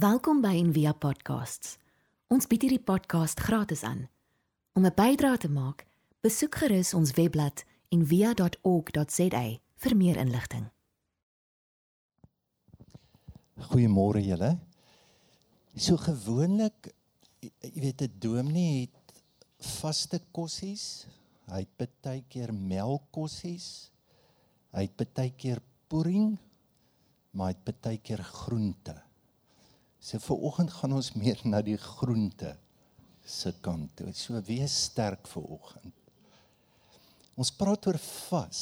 Welkom by Envia Podcasts. Ons bied hierdie podcast gratis aan. Om 'n bydrae te maak, besoek gerus ons webblad en via.org.za vir meer inligting. Goeiemôre julle. So gewoonlik jy weet 'n dominee het vaste kossies. Hy het baie keer melkkossies. Hy het baie keer pudding, maar hy het baie keer groente. So vir oggend gaan ons meer na die groente se kant toe. So wees sterk vir oggend. Ons praat oor vas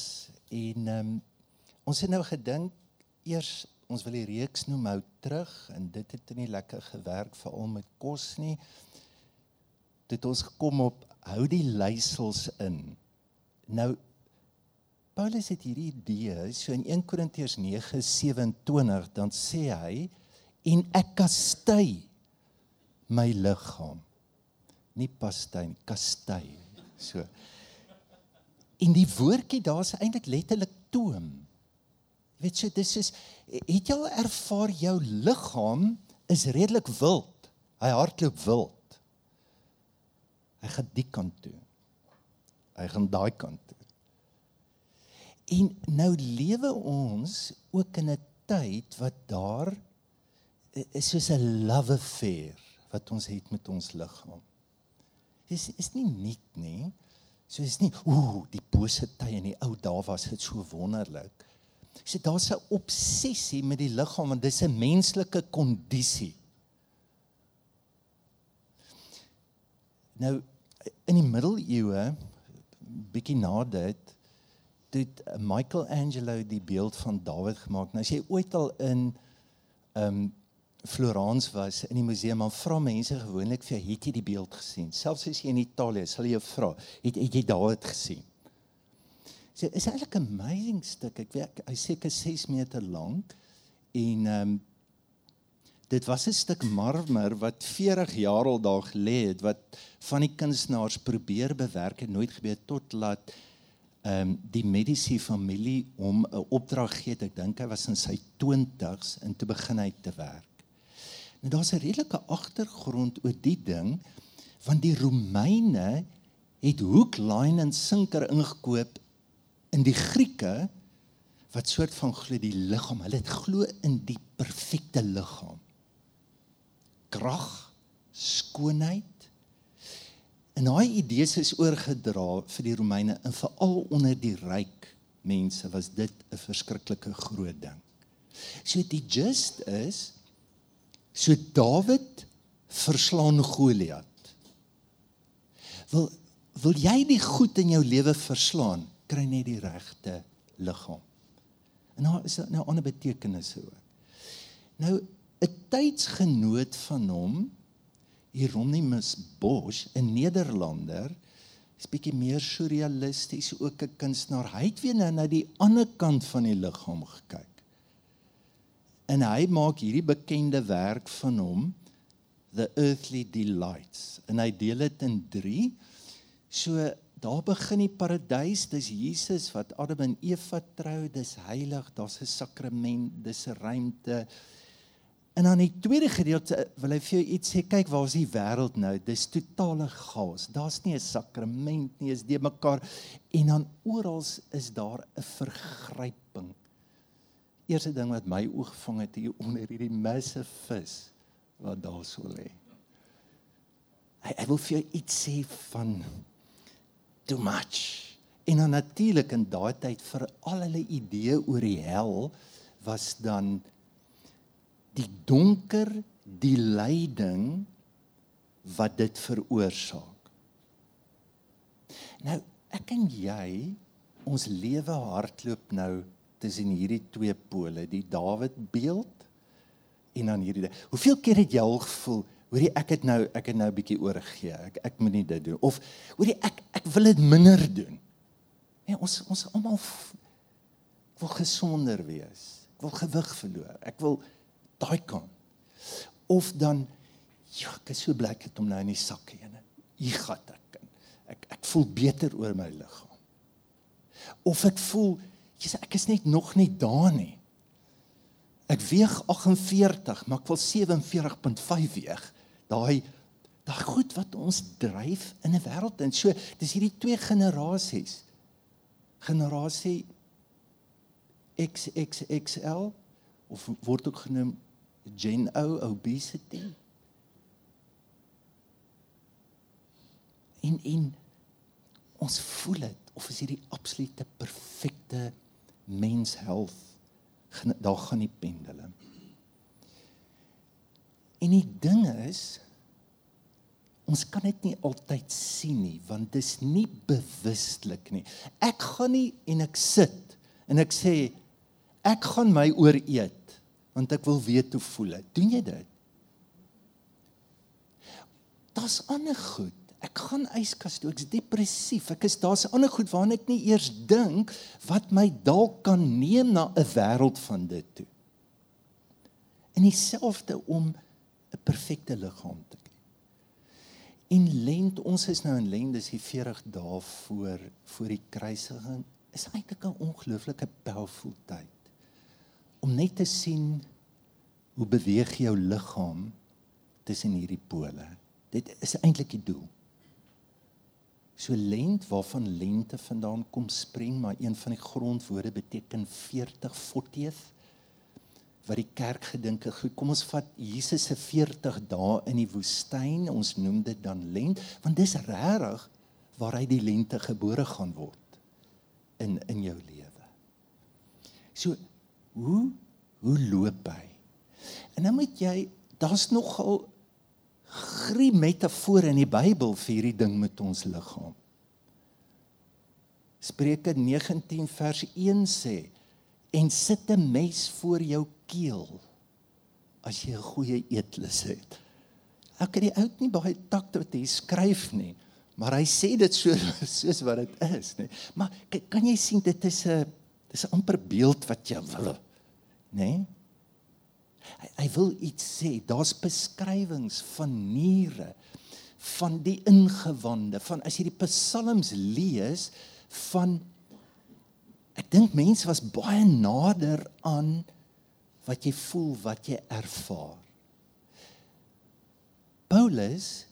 en ehm um, ons het nou gedink eers ons wil die reeks noem hou terug en dit het nie lekker gewerk veral met kos nie. Dit ons gekom op hou die leiersels in. Nou Paulus het hierdie idee so in 1 Korintiërs 9:27 dan sê hy en ek kastei my liggaam. Nie pastei, kastei. So En die woordjie daar's eintlik letterlik toom. Jy weet so dis is het jy al ervaar jou liggaam is redelik wild. Hy hardloop wild. Hy gaan die kant toe. Hy gaan daai kant toe. En nou lewe ons ook in 'n tyd wat daar is soos 'n love affair wat ons het met ons liggaam. Dis is nie nuut nie. So is nie ooh die bose tye in die ou dae was dit so wonderlik. So daar's 'n obsessie met die liggaam want dis 'n menslike kondisie. Nou in die middeleeue bietjie na dit het Michelangelo die beeld van Dawid gemaak. Nou as jy ooit al in ehm um, Florence was in die museum, dan vra mense gewoonlik vir het jy die beeld gesien? Selfs as jy in Italië is, sal jy vra, het, het jy dit gesien? So is eintlik 'n amazing stuk. Ek weet hy seker 6 meter lank en ehm um, dit was 'n stuk marmer wat 40 jaar al daar gelê het wat van die kunstenaars probeer bewerk en nooit gebeur tot laat ehm um, die Medici familie hom 'n opdrag gee. Ek dink hy was in sy 20's en toe begin hy te werk. Nou daar's 'n redelike agtergrond oor die ding want die Romeine het hoek, line en sinker ingekoop in die Grieke wat soort van glo die liggaam. Hulle het glo in die perfekte liggaam. Krag, skoonheid. En daai idees is oorgedra vir die Romeine en veral onder die ryk mense was dit 'n verskriklike groot ding. So die gist is So Dawid verslaan Goliat. Wil wil jy die goed in jou lewe verslaan, kry net die regte liggaam. En daar is nou ander betekenisse ook. Nou 'n tydsgenoot van hom, Hieronymus Bosch, 'n Nederlander, is bietjie meer surrealisties, ook 'n kunstenaar. Hy het weer nou na die ander kant van die liggaam gekyk. En hy maak hierdie bekende werk van hom The Earthly Delights. En hy deel dit in 3. So daar begin die paradys, dis Jesus wat Adam en Eva trou, dis heilig, daar's 'n sakrament, dis 'n ruimte. En dan die tweede gedeelte wil hy vir jou iets sê, kyk waar is die wêreld nou? Dis totale chaos. Daar's nie 'n sakrament nie, is die mekaar. En dan oral is daar 'n vergryping eerste ding wat my oog gevang het hier onder hierdie massive vis wat daar so lê. Hy hy wil vir jou iets sê van too much. En dan natuurlik in daai tyd vir al hulle idee oor die hel was dan die donker, die lyding wat dit veroorsaak. Nou, ek en jy ons lewe hardloop nou tussen hierdie twee pole, die Dawid beeld en dan hierdie. Hoeveel keer het jy al gevoel, hoorie ek het nou ek het nou 'n bietjie oorgegee. Ek ek moet nie dit doen of hoorie ek ek wil dit minder doen. Nee, ons ons almal wil gesonder wees. Ek wil gewig verloor. Ek wil daai kan. Of dan ja, ek is so bly ek het hom nou in die sak heen. Hier gaan ek. Ek ek voel beter oor my liggaam. Of ek voel sê ek is net nog nie daar nie. Ek weeg 48, maar ek wil 47.5 weeg. Daai daai goed wat ons dryf in 'n wêreld en so dis hierdie twee generasies. Generasie XXXL of word ook genoem Gen O obesity. En en ons voel dit of is hierdie absolute perfekte mens health daar gaan die pendule. En die ding is ons kan dit nie altyd sien nie want dis nie bewustelik nie. Ek gaan nie en ek sit en ek sê ek gaan my ooreet want ek wil weet hoe voel ek. Doen jy dit? Daar's ander goed. Ek gaan yskas toe. Ek's depressief. Ek is daar's ander goed waarna ek nie eers dink wat my dalk kan neem na 'n wêreld van dit toe. En dieselfde om 'n perfekte liggaam te hê. En lent, ons is nou in lent, dis die 40 dae voor voor die kruisiging. Is eintlik 'n ongelooflike powerful tyd om net te sien hoe beweeg jou liggaam tussen hierdie pole. Dit is eintlik die doel. So lent waarvan lente vandaan kom spring, maar een van die grondwoorde beteken 40 40th wat die kerk gedink het, goed, kom ons vat Jesus se 40 dae in die woestyn, ons noem dit dan lent, want dis regtig waar hy die lente gebore gaan word in in jou lewe. So hoe hoe loop hy? En nou moet jy daar's nogal grie metafore in die Bybel vir hierdie ding met ons liggaam. Spreuke 19 vers 1 sê en sit 'n mes voor jou keel as jy 'n goeie eetlus het. Ek het die oud nie baie takt wat hy skryf nie, maar hy sê dit so soos wat dit is, nê. Maar kan jy sien dit is 'n dis 'n amper beeld wat jy wil, nê? Hy, hy wil iets sê. Daar's beskrywings van niere, van die ingewande, van as jy die psalms lees van ek dink mense was baie nader aan wat jy voel, wat jy ervaar. Paulus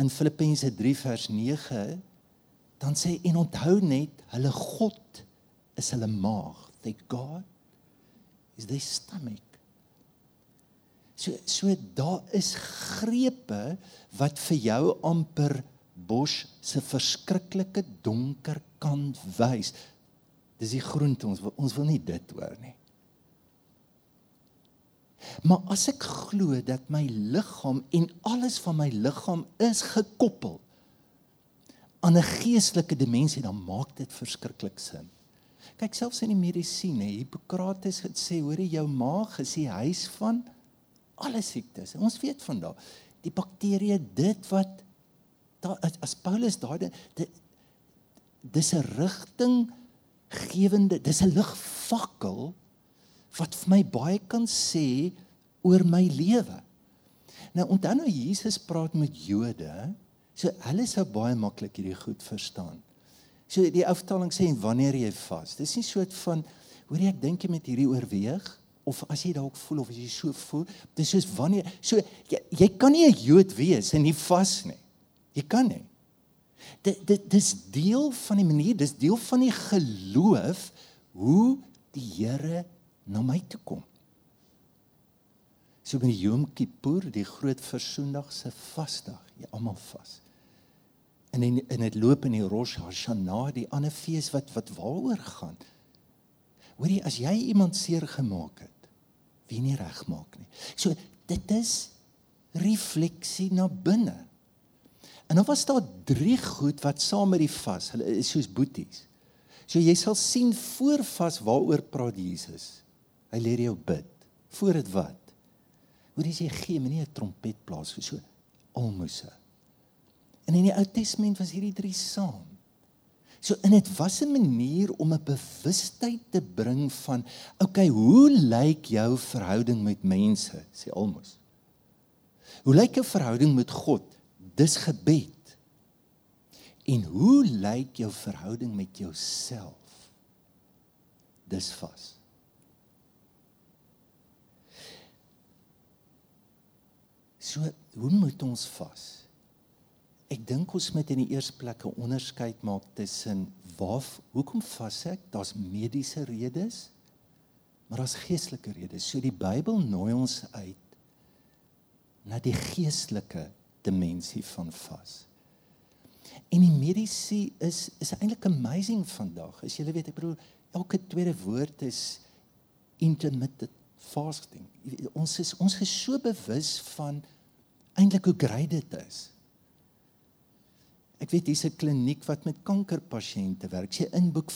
in Filippense 3 vers 9 dan sê en onthou net hulle God is hulle maag. They God is their stomach. So so daar is grepe wat vir jou amper bos se verskriklike donker kant wys. Dis die groente ons ons wil nie dit hoor nie. Maar as ek glo dat my liggaam en alles van my liggaam is gekoppel aan 'n geestelike dimensie, dan maak dit verskriklik sin. Kyk selfs in die medisine, Hippokrates het sê, hoor jy jou maag is die huis van alle siektes. Ons weet van daai die bakterieë dit wat daar as Paulus daai dis 'n rigting gewende dis 'n ligfakkel wat vir my baie kan sê oor my lewe. Nou onthou nou Jesus praat met Jode, so hulle sou baie maklik hierdie goed verstaan. So die aftaling sê wanneer jy vas. Dis nie so 'n van hoor jy ek dink jy met hierdie oorweeg of as jy dalk voel of as jy so voel, dis soos wanneer so jy, jy kan nie 'n Jood wees en nie vas nie. Jy kan nie. Dit dit dis deel van die manier, dis deel van die geloof hoe die Here na my toe kom. So met die Yom Kippur, die groot versoendag se vasdag, jy almal vas. En in in dit loop in die Rosh Hashanah, die ander fees wat wat waaroor gaan. Hoorie, as jy iemand seer gemaak het, wie nie regmaak nie. So dit is refleksie na binne. En dan was daar drie goed wat saam met die vas, hulle is soos boeties. So jy sal sien voor vas waaroor praat Jesus. Hy leer jou bid. Voor dit wat? Dis jy gee my nie 'n trompet blaas vir so almose. En in die Ou Testament was hierdie drie saam. So in dit was 'n manier om 'n bewustheid te bring van okay, hoe lyk jou verhouding met mense, sê Almos. Hoe lyk jou verhouding met God? Dis gebed. En hoe lyk jou verhouding met jouself? Dis vas. So, hoe moet ons vas? Ek dink ons moet in die eerste plek 'n onderskeid maak tussen waar hoekom vas ek? Daar's mediese redes, maar daar's geestelike redes. So die Bybel nooi ons uit na die geestelike dimensie van vas. En die medisy is is eintlik amazing vandag. As jy weet, ek bedoel elke tweede woord is intermittent fasting. Ons is ons is so bewus van eintlik hoe great dit is. Ek weet hier's 'n kliniek wat met kankerpasiënte werk. Sy inboek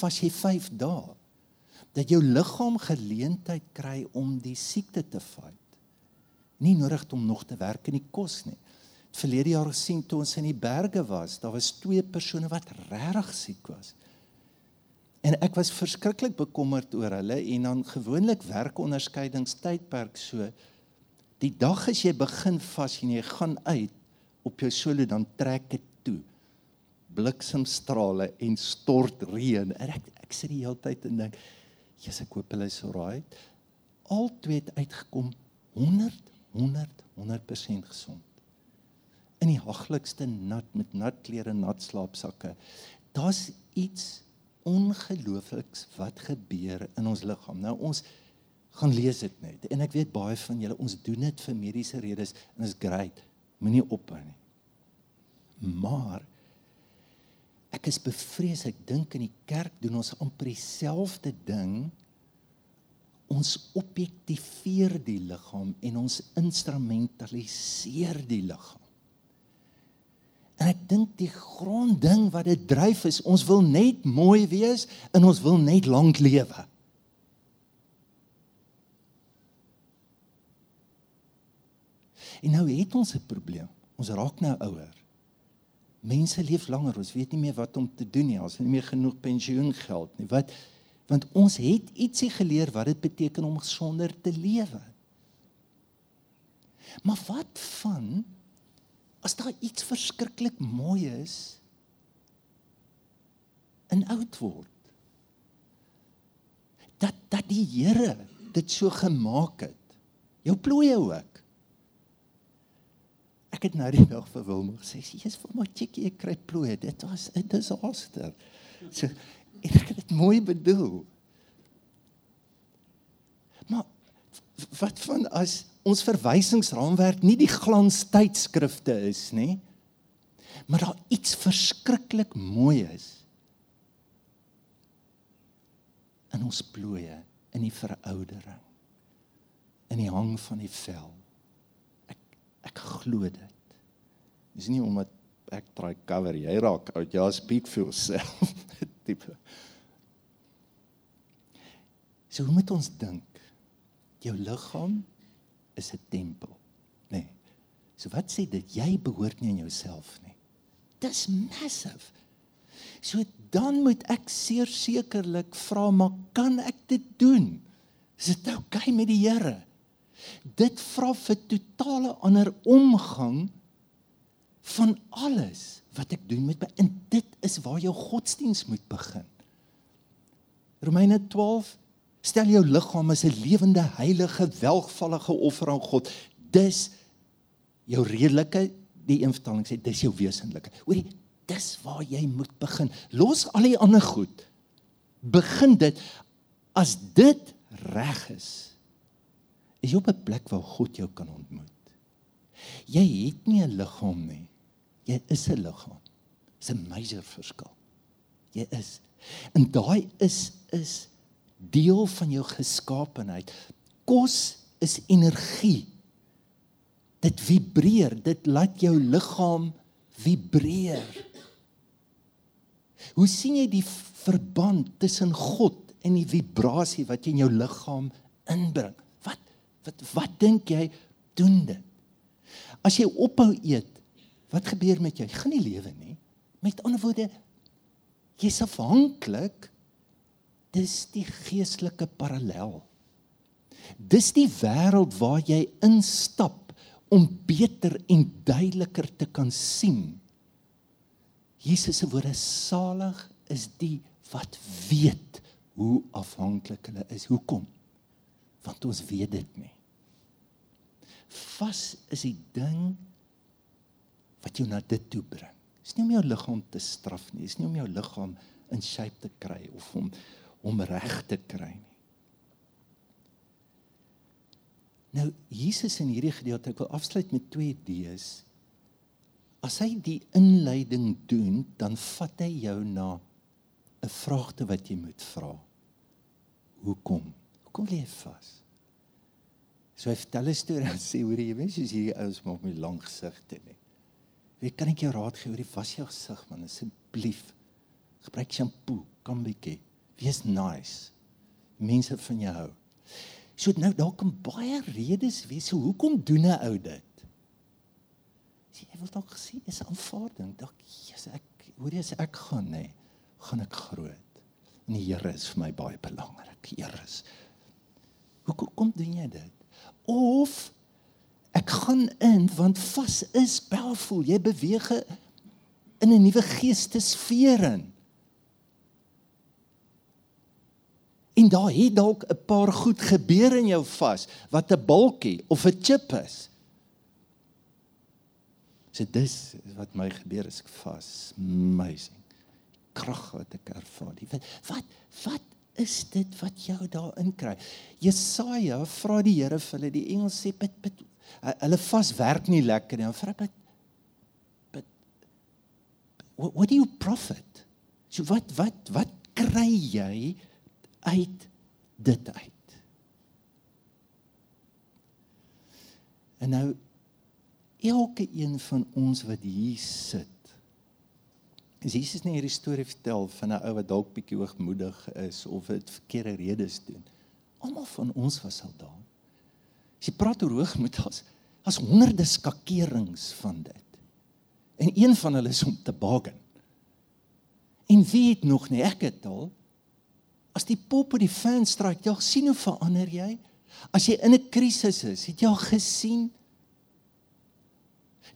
vas jy 5 dae dat jou liggaam geleentheid kry om die siekte te fight. Nie nodig om nog te werk in die kos nie. Verlede jaar gesien toe ons in die berge was, daar was twee persone wat regtig siek was. En ek was verskriklik bekommerd oor hulle en dan gewoonlik werk onderskeidingstydperk so die dag as jy begin vas en jy gaan uit op jou solo dan trek toe bliksemstrale en stort reën en ek ek sit die hele tyd en dink jy's ek hoop hulle is alright al twee het uitgekom 100 100 100% gesond in die haglikste nat met nat klere nat slaapsakke daar's iets ongeloofliks wat gebeur in ons liggaam. Nou ons gaan lees dit net. En ek weet baie van julle ons doen dit vir mediese redes en is great. Moenie ophou nie. Maar ek is bevrees ek dink in die kerk doen ons amper dieselfde ding. Ons objektiveer die liggaam en ons instrumentaliseer die liggaam. En ek dink die grondding wat dit dryf is ons wil net mooi wees en ons wil net lank lewe. En nou het ons 'n probleem. Ons raak nou ouer. Mense leef langer, ons weet nie meer wat om te doen nie. Ons het nie meer genoeg pensioengeld nie. Wat want ons het ietsie geleer wat dit beteken om gesonder te lewe. Maar wat van as daar iets verskriklik mooi is in oud word dat dat die Here dit so gemaak het jou plooie ook ek het nou die dag vir Wilma gesê jy's vir my chickie ek kry plooie dit was 'n disaster. So ek het dit mooi bedoel. Maar wat van as ons verwysingsraamwerk nie die glanstydskrifte is nie maar daar iets verskriklik mooi is in ons plooie in die veroudering in die hang van die vel ek glo dit dis nie omdat ek try cover jy raak oud ja speak for yourself tipe so hoe moet ons dink jou liggaam is 'n tempel, nê. Nee. So wat sê dit? Jy behoort nie aan jouself nie. Dis massive. So dan moet ek seer sekerlik vra, maar kan ek dit doen? Is dit oukei okay met die Here? Dit vra vir totale ander omgang van alles wat ek doen met my en dit is waar jou godsdiens moet begin. Romeine 12 Stel jou liggaam as 'n lewende, heilige, welgevallige offer aan God. Dis jou redelike, die invertaling sê dis jou wesenlike. Hoorie, dis waar jy moet begin. Los al die ander goed. Begin dit as dit reg is. Is jy op 'n plek waar God jou kan ontmoet. Jy het nie 'n liggaam nie. Jy is 'n liggaam. Dis 'n major verskil. Jy is. En daai is is deel van jou geskaapenheid. Kos is energie. Dit vibreer, dit laat jou liggaam vibreer. Hoe sien jy die verband tussen God en die vibrasie wat jy in jou liggaam inbring? Wat wat dink jy doen dit? As jy ophou eet, wat gebeur met jou? Jy gaan nie lewe nie. Met ander woorde, jy's afhanklik dis die geestelike parallel. Dis die wêreld waar jy instap om beter en duideliker te kan sien. Jesus se woorde salig is die wat weet hoe afhanklik hulle is. Hoekom? Want ons weet dit nie. vas is die ding wat jou na dit toe bring. Dis nie om jou liggaam te straf nie, dis nie om jou liggaam in shape te kry of om om reg te kry nie. Nou Jesus in hierdie gedeelte, ek wil afsluit met twee idees. As hy die inleiding doen, dan vat hy jou na 'n vraagte wat jy moet vra. Hoekom? Hoekom lê jy vas? So hy vertel 'n storie en sê hoor jy mens soos hierdie ouens maak met lang gesigte nie. Wie kan ek jou raad gee oor die was jou gesig man asseblief. Gebruik shampoo, kom bietjie. Wees nice. Mense van jou hou. So nou daar kan baie redes wees so hoekom doen 'n ou dit? Sien jy wil dalk gesien is aanvaarding. Dalk Jesus ek hoor jy as ek gaan nê, gaan ek groot. En die Here is vir my baie belangrik. Here is. Hoekom kom doen jy dit? Of ek gaan in want vas is powerful. Jy beweeg in 'n nuwe geestesfeer in. En daar het dalk 'n paar goed gebeur in jou vas wat 'n bultjie of 'n chip is. So dis wat my gebeur is ek vas. Amazing. Krag wat ek ervaar. Wat wat wat is dit wat jou daarin kry? Jesaja vra die Here vir hulle die Engels sê bid bid hulle vas werk nie lekker nie. Vra bid bid what, what do you profit? So wat wat wat kry jy? uit dit uit. En nou elke een van ons wat hier sit. Is Jesus nie hierdie storie vertel van 'n ou wat dalk bietjie hoogmoedig is of dit verkeerde redes doen. Almal van ons was al daar. As jy praat oor hoogmoed, as as honderde skakerings van dit. En een van hulle is om te bargain. En wie het nog nie ek het al As die pop op die straat, jy sien hoe verander jy? As jy in 'n krisis is, het jy al gesien?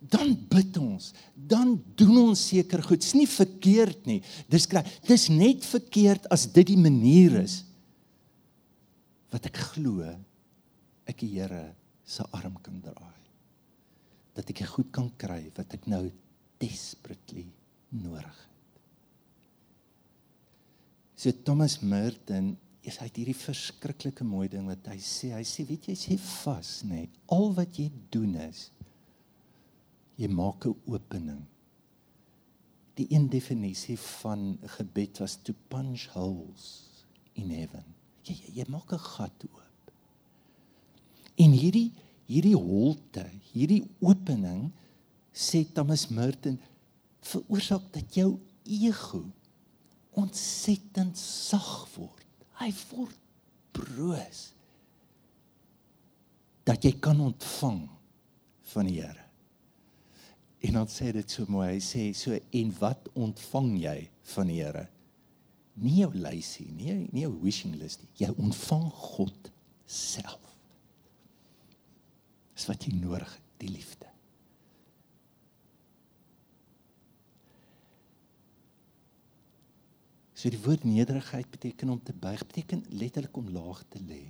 Dan bid ons, dan doen ons seker goed. Dis nie verkeerd nie. Dis kry, dis net verkeerd as dit die manier is wat ek glo ek die Here se arm kan draai. Dat ek goed kan kry wat ek nou desperately nodig het. So Thomas Merton, is hy hierdie verskriklike mooi ding wat hy sê. Hy sê, weet jy, sê vas, nê. Al wat jy doen is jy maak 'n opening. Die een definisie van gebed was to punch holes in heaven. Jy jy, jy maak 'n gat oop. En hierdie hierdie holte, hierdie opening sê Thomas Merton veroorsaak dat jou ego ontsettend sag word. Hy word broos dat jy kan ontvang van die Here. En dan sê dit so mooi, hy sê so en wat ontvang jy van die Here? Nie jou lysie, nie nie jou wishing list nie. Jy ontvang God self. Dis wat jy nodig het, die liefde. So die woord nederigheid beteken om te buig, beteken letterlik om laag te lê.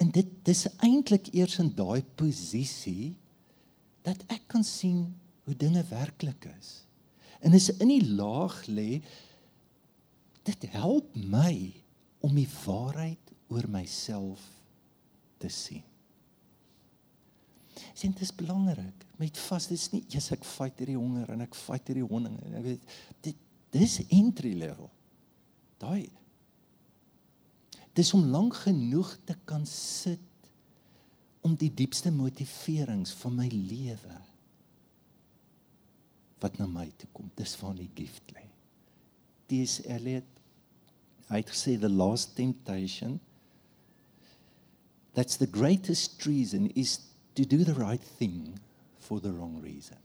En dit dis eintlik eers in daai posisie dat ek kan sien hoe dinge werklik is. En as in die laag lê, dit help my om die waarheid oor myself te sien. Sien dit is belangrik. Met vas dis nie eers ek fight hierdie honger en ek fight hierdie honing. Ek weet dit Dis entry level. Daai Dis om lank genoeg te kan sit om die diepste motiverings van my lewe wat na my toe kom. Dis waar die gift lê. Dis Elliot hy het gesê the last temptation that's the greatest treason is to do the right thing for the wrong reason.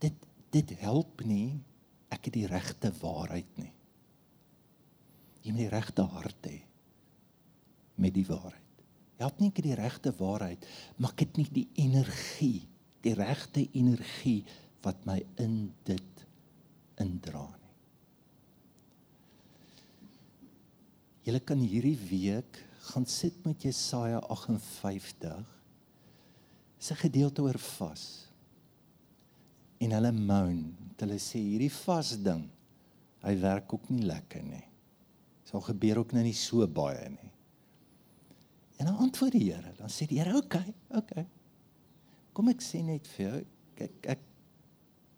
Dit dit help nie ek het die regte waarheid nie. Jy moet die regte hart hê met die waarheid. Help nie ek het die regte waarheid, maar ek het nie die energie, die regte energie wat my in dit indra nie. Julle kan hierdie week gaan sit met Jesaja 58. Dis 'n gedeelte oor vas. En hulle moan, hulle sê hierdie vas ding, hy werk ook nie lekker nie. Sal gebeur ook nou nie so baie nie. En dan antwoord die Here, dan sê die Here, "Oké, okay, oké. Okay. Kom ek sê net vir jou, ek ek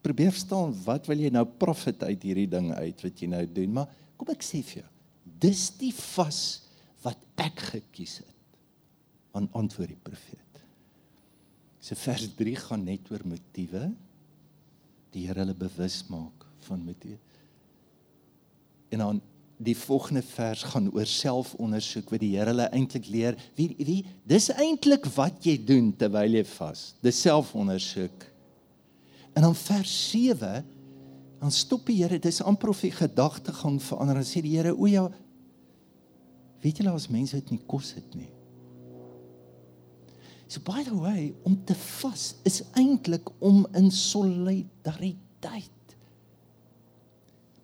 probeer verstaan wat wil jy nou profit uit hierdie ding uit wat jy nou doen, maar kom ek sê vir jou, dis die vas wat ek gekies het." Aan antwoord die profeet. Se vers 3 gaan net oor motiewe. Die Here hulle bewus maak van motiewe. En dan die volgende vers gaan oor selfondersoek wat die Here hulle eintlik leer. Wie wie dis eintlik wat jy doen terwyl jy vas. Dis selfondersoek. En dan vers 7 dan stop die Here, dis amper of die gedagtegang verander en sê die Here, o ja, weet julle as mense dit nie kos het nie. So by the way, om te vas is eintlik om in solidariteit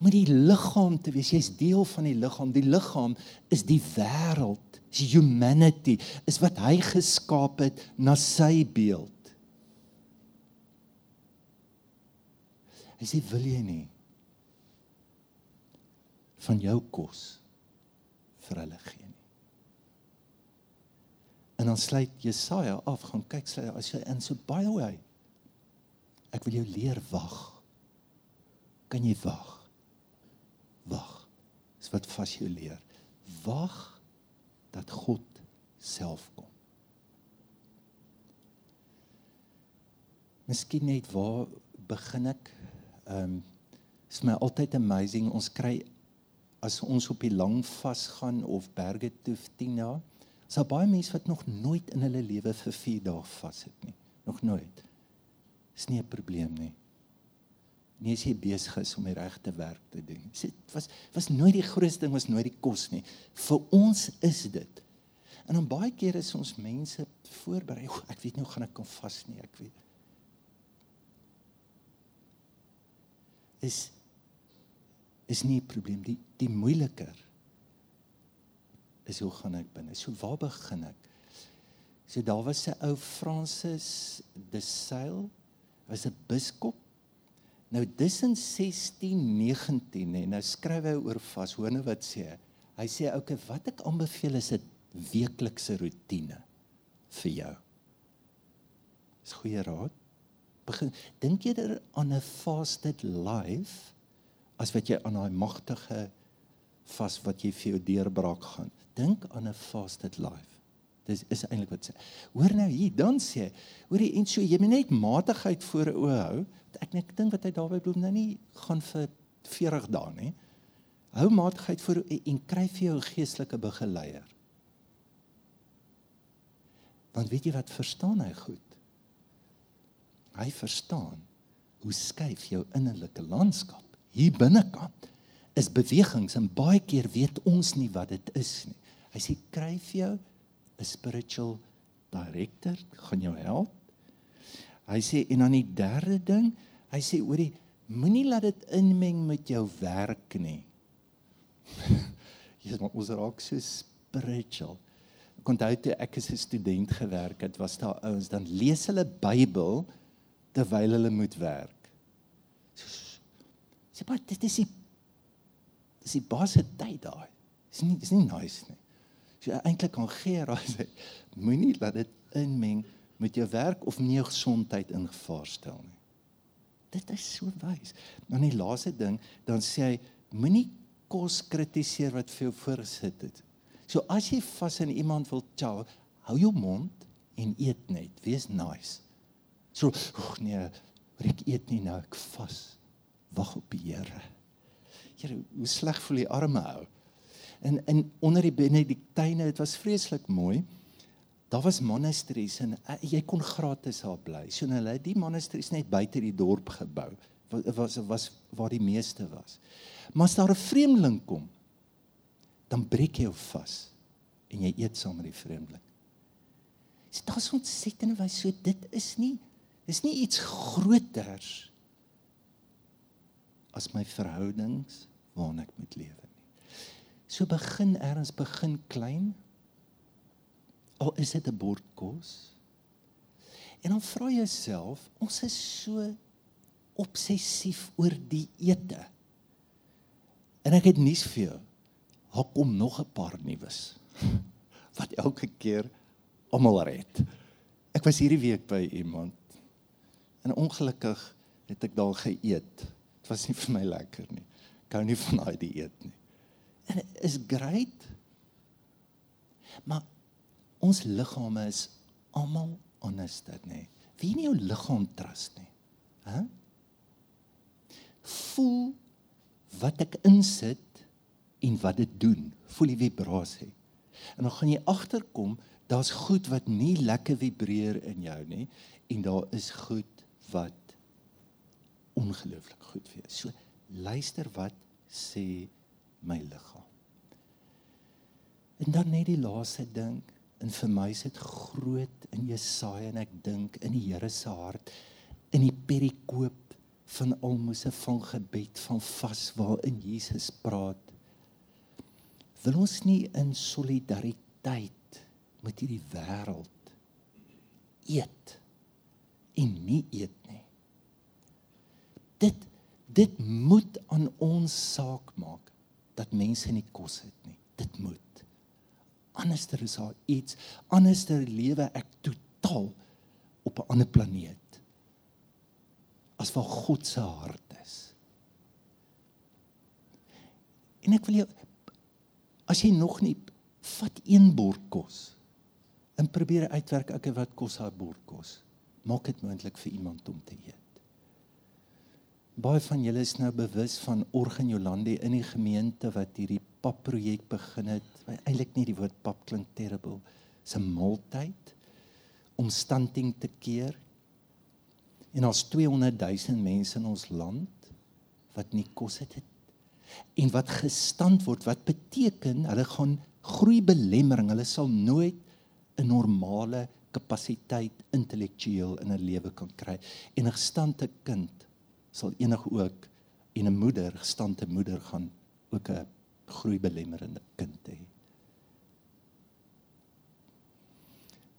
met die liggaam te wees. Jy's deel van die liggaam. Die liggaam is die wêreld, is humanity, is wat hy geskaap het na sy beeld. Hy sê wil jy nie van jou kos vir hulle gee nie. En dan sluit Jesaja af, gaan kyk sy as jy in so baie hoe ek wil jou leer wag. Kan jy wag. Dis wat vas jou leer. Wag dat God self kom. Miskien net waar begin ek? Ehm um, is my altyd amazing ons kry as ons op die lang vas gaan of berge toe 10 dae. Is daar baie mense wat nog nooit in hulle lewe vir 4 dae vas het nie. Nog nooit. Is nie 'n probleem nie nie as jy besig is om die regte werk te doen. Dit was was nooit die grootste ding was nooit die kos nie. Vir ons is dit. En dan baie keer is ons mense voorberei. Ek weet nie hoe gaan ek kan vas nie, ek weet. Is is nie 'n probleem die die moeiliker is hoe gaan ek binne? So waar begin ek? So daar was 'n ou Francis de Sail was 'n biskop Nou dis in 1619 en nou skryf hy oor vas. Hoor nou wat sê hy. Hy sê okay, wat ek aanbeveel is 'n weeklikse roetine vir jou. Dis goeie raad. Begin dink jy er aan 'n fasted life as wat jy aan daai magtige vas wat jy vir jou deurbraak gaan. Dink aan 'n fasted life. Dis is eintlik wat sê. Hoor nou hier, dan sê, hoor jy en so jy moet net matigheid voor oë hou ek net dink wat hy daarby bedoel nou nie gaan vir 40 dae nie. Hou maatheid vir en kry vir jou 'n geestelike begeleier. Want weet jy wat verstaan hy goed? Hy verstaan hoe skuif jou innerlike landskap hier binnekant is bewegings en baie keer weet ons nie wat dit is nie. Hy sê kry vir jou 'n spiritual director gaan jou help. Hy sê en dan die derde ding, Hy sê hoorie, moenie laat dit inmeng met jou werk nie. Jesus, maar ons raak so spiritual. Ek onthou toe ek as 'n student gewerk het, was daar ouens dan lees hulle Bybel terwyl hulle moet werk. Sê maar dit is die dis die baie tyd daai. Dis nie dis nie nice nie. So eintlik kan gee raai sê moenie laat dit inmeng met jou werk of nie jou gesondheid in gevaar stel nie. Dit is so wys. Dan die laaste ding, dan sê hy moenie kos kritiseer wat vir jou voorgesit het. So as jy vas en iemand wil chow, hou jou mond en eet net. Wees nice. So, ag nee, ek eet nie nou, ek vas. Wag op die Here. Here, hoe sleg voel die arme ou. En in onder die benediktyne, dit was vreeslik mooi daar was monasteries en uh, jy kon gratis daar bly. So hulle het die monasteries net buite die dorp gebou. Was was was waar die meeste was. Maar as daar 'n vreemdeling kom, dan breek jy vas en jy eet saam met die vreemdeling. Dit so, is ontsettend wys so dit is nie dis nie iets groters as my verhoudings waarna ek moet lewe. So begin ergens begin klein Al is dit 'n bord kos. En dan vra jouself, ons is so obsessief oor die ete. En ek het nuus vir jou. Daar kom nog 'n paar nuus wat elke keer almal red. Ek was hierdie week by iemand en ongelukkig het ek daar geëet. Dit was nie vir my lekker nie. Ek hou nie van daai dieet nie. En dit is great. Maar ons liggame is almal anders dit nê. Wie nie jou liggaam trust nie. Hæ? Voel wat ek insit en wat dit doen. Voel die vibrasie. En dan gaan jy agterkom, daar's goed wat nie lekker vibreer in jou nie en daar is goed wat ongelooflik goed vir jou. So luister wat sê my liggaam. En dan net die laaste ding, en vir my is dit groot in Jesaja en ek dink in die Here se hart in die perikoop van almose van gebed van vas waarin Jesus praat. Wil ons nie in solidariteit met hierdie wêreld eet en nie eet nie. Dit dit moet aan ons saak maak dat mense nie kos het nie. Dit moet. Anderster is daar iets, anderster lewe ek totaal op 'n ander planeet as waar God se hart is. En ek wil jou as jy nog nie vat een bord kos en probeer uitwerk ek wat kos haar bord kos. Maak dit moontlik vir iemand om te eet. Baie van julle is nou bewus van Organ Jolande in die gemeente wat hierdie papprojek begin het. Eilik nie die woord pap klink terrible. Dis 'n maaltyd om standing te keer En ons 200 000 mense in ons land wat nie kos het, het en wat gestand word wat beteken hulle gaan groei belemmering hulle sal nooit 'n normale kapasiteit intellektueel in 'n lewe kan kry en 'n gestande kind sal enig ook en 'n moeder gestande moeder gaan ook 'n groei belemmerende kind hê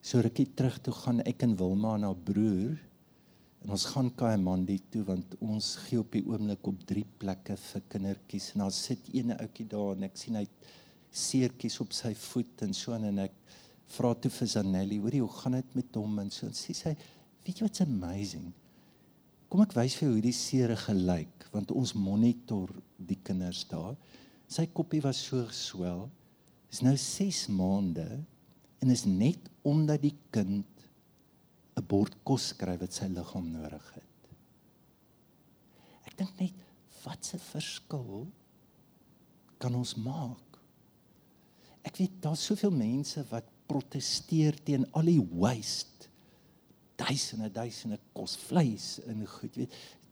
So rukkie terug toe gaan ek en Wilma na broer En ons gaan Kaimandi toe want ons gee op die oomblik op drie plekke vir kindertjies en daar sit ene ouetjie daar en ek sien hy seertjies op sy voet en so en ek vra toe vir Zanelli, hoorie, hoe gaan dit met hom en so en sê sy, weet jy wat's amazing? Kom ek wys vir jou hoe die seere gelyk want ons monitor die kinders daar. Sy koppie was so geswel. Is nou 6 maande en is net omdat die kind 'n bord kos kry wat sy liggaam nodig het. Ek dink net wat 'n verskil kan ons maak. Ek weet daar's soveel mense wat proteseer teen al die waste. Duisende duisende kos vleis en goed, weet.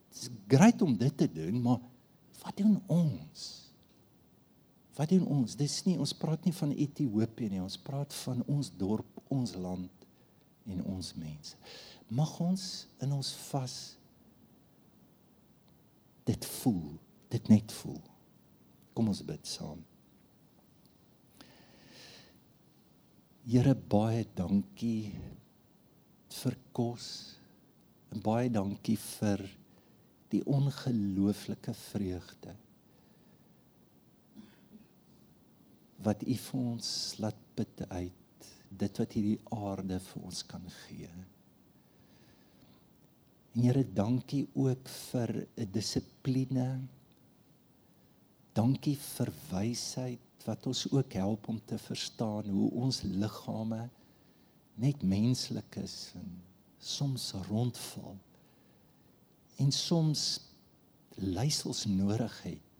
Dit is grait om dit te doen, maar wat doen ons? Wat doen ons? Dis nie ons praat nie van Ethiopië nie, ons praat van ons dorp, ons land en ons mense. Mag ons in ons vas dit voel, dit net voel. Kom ons bid saam. Here baie dankie vir kos en baie dankie vir die ongelooflike vreugde wat U vir ons laat bid uit dit wat hierdie aarde vir ons kan gee. En Here, dankie ook vir 'n dissipline. Dankie vir wysheid wat ons ook help om te verstaan hoe ons liggame net menslik is en soms rondval. En soms leisels nodig het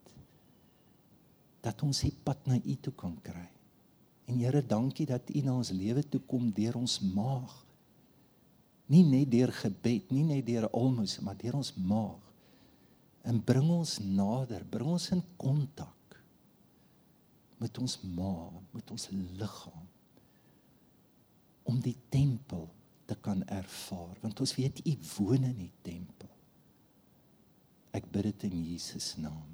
dat ons die pad na U toe kan kry. En Here, dankie dat U na ons lewe toe kom deur ons maag. Nie net deur gebed, nie net deur almos, maar deur ons maag. En bring ons nader, bring ons in kontak met ons maag, met ons liggaam om die tempel te kan ervaar, want ons weet U woon in die tempel. Ek bid dit in Jesus naam.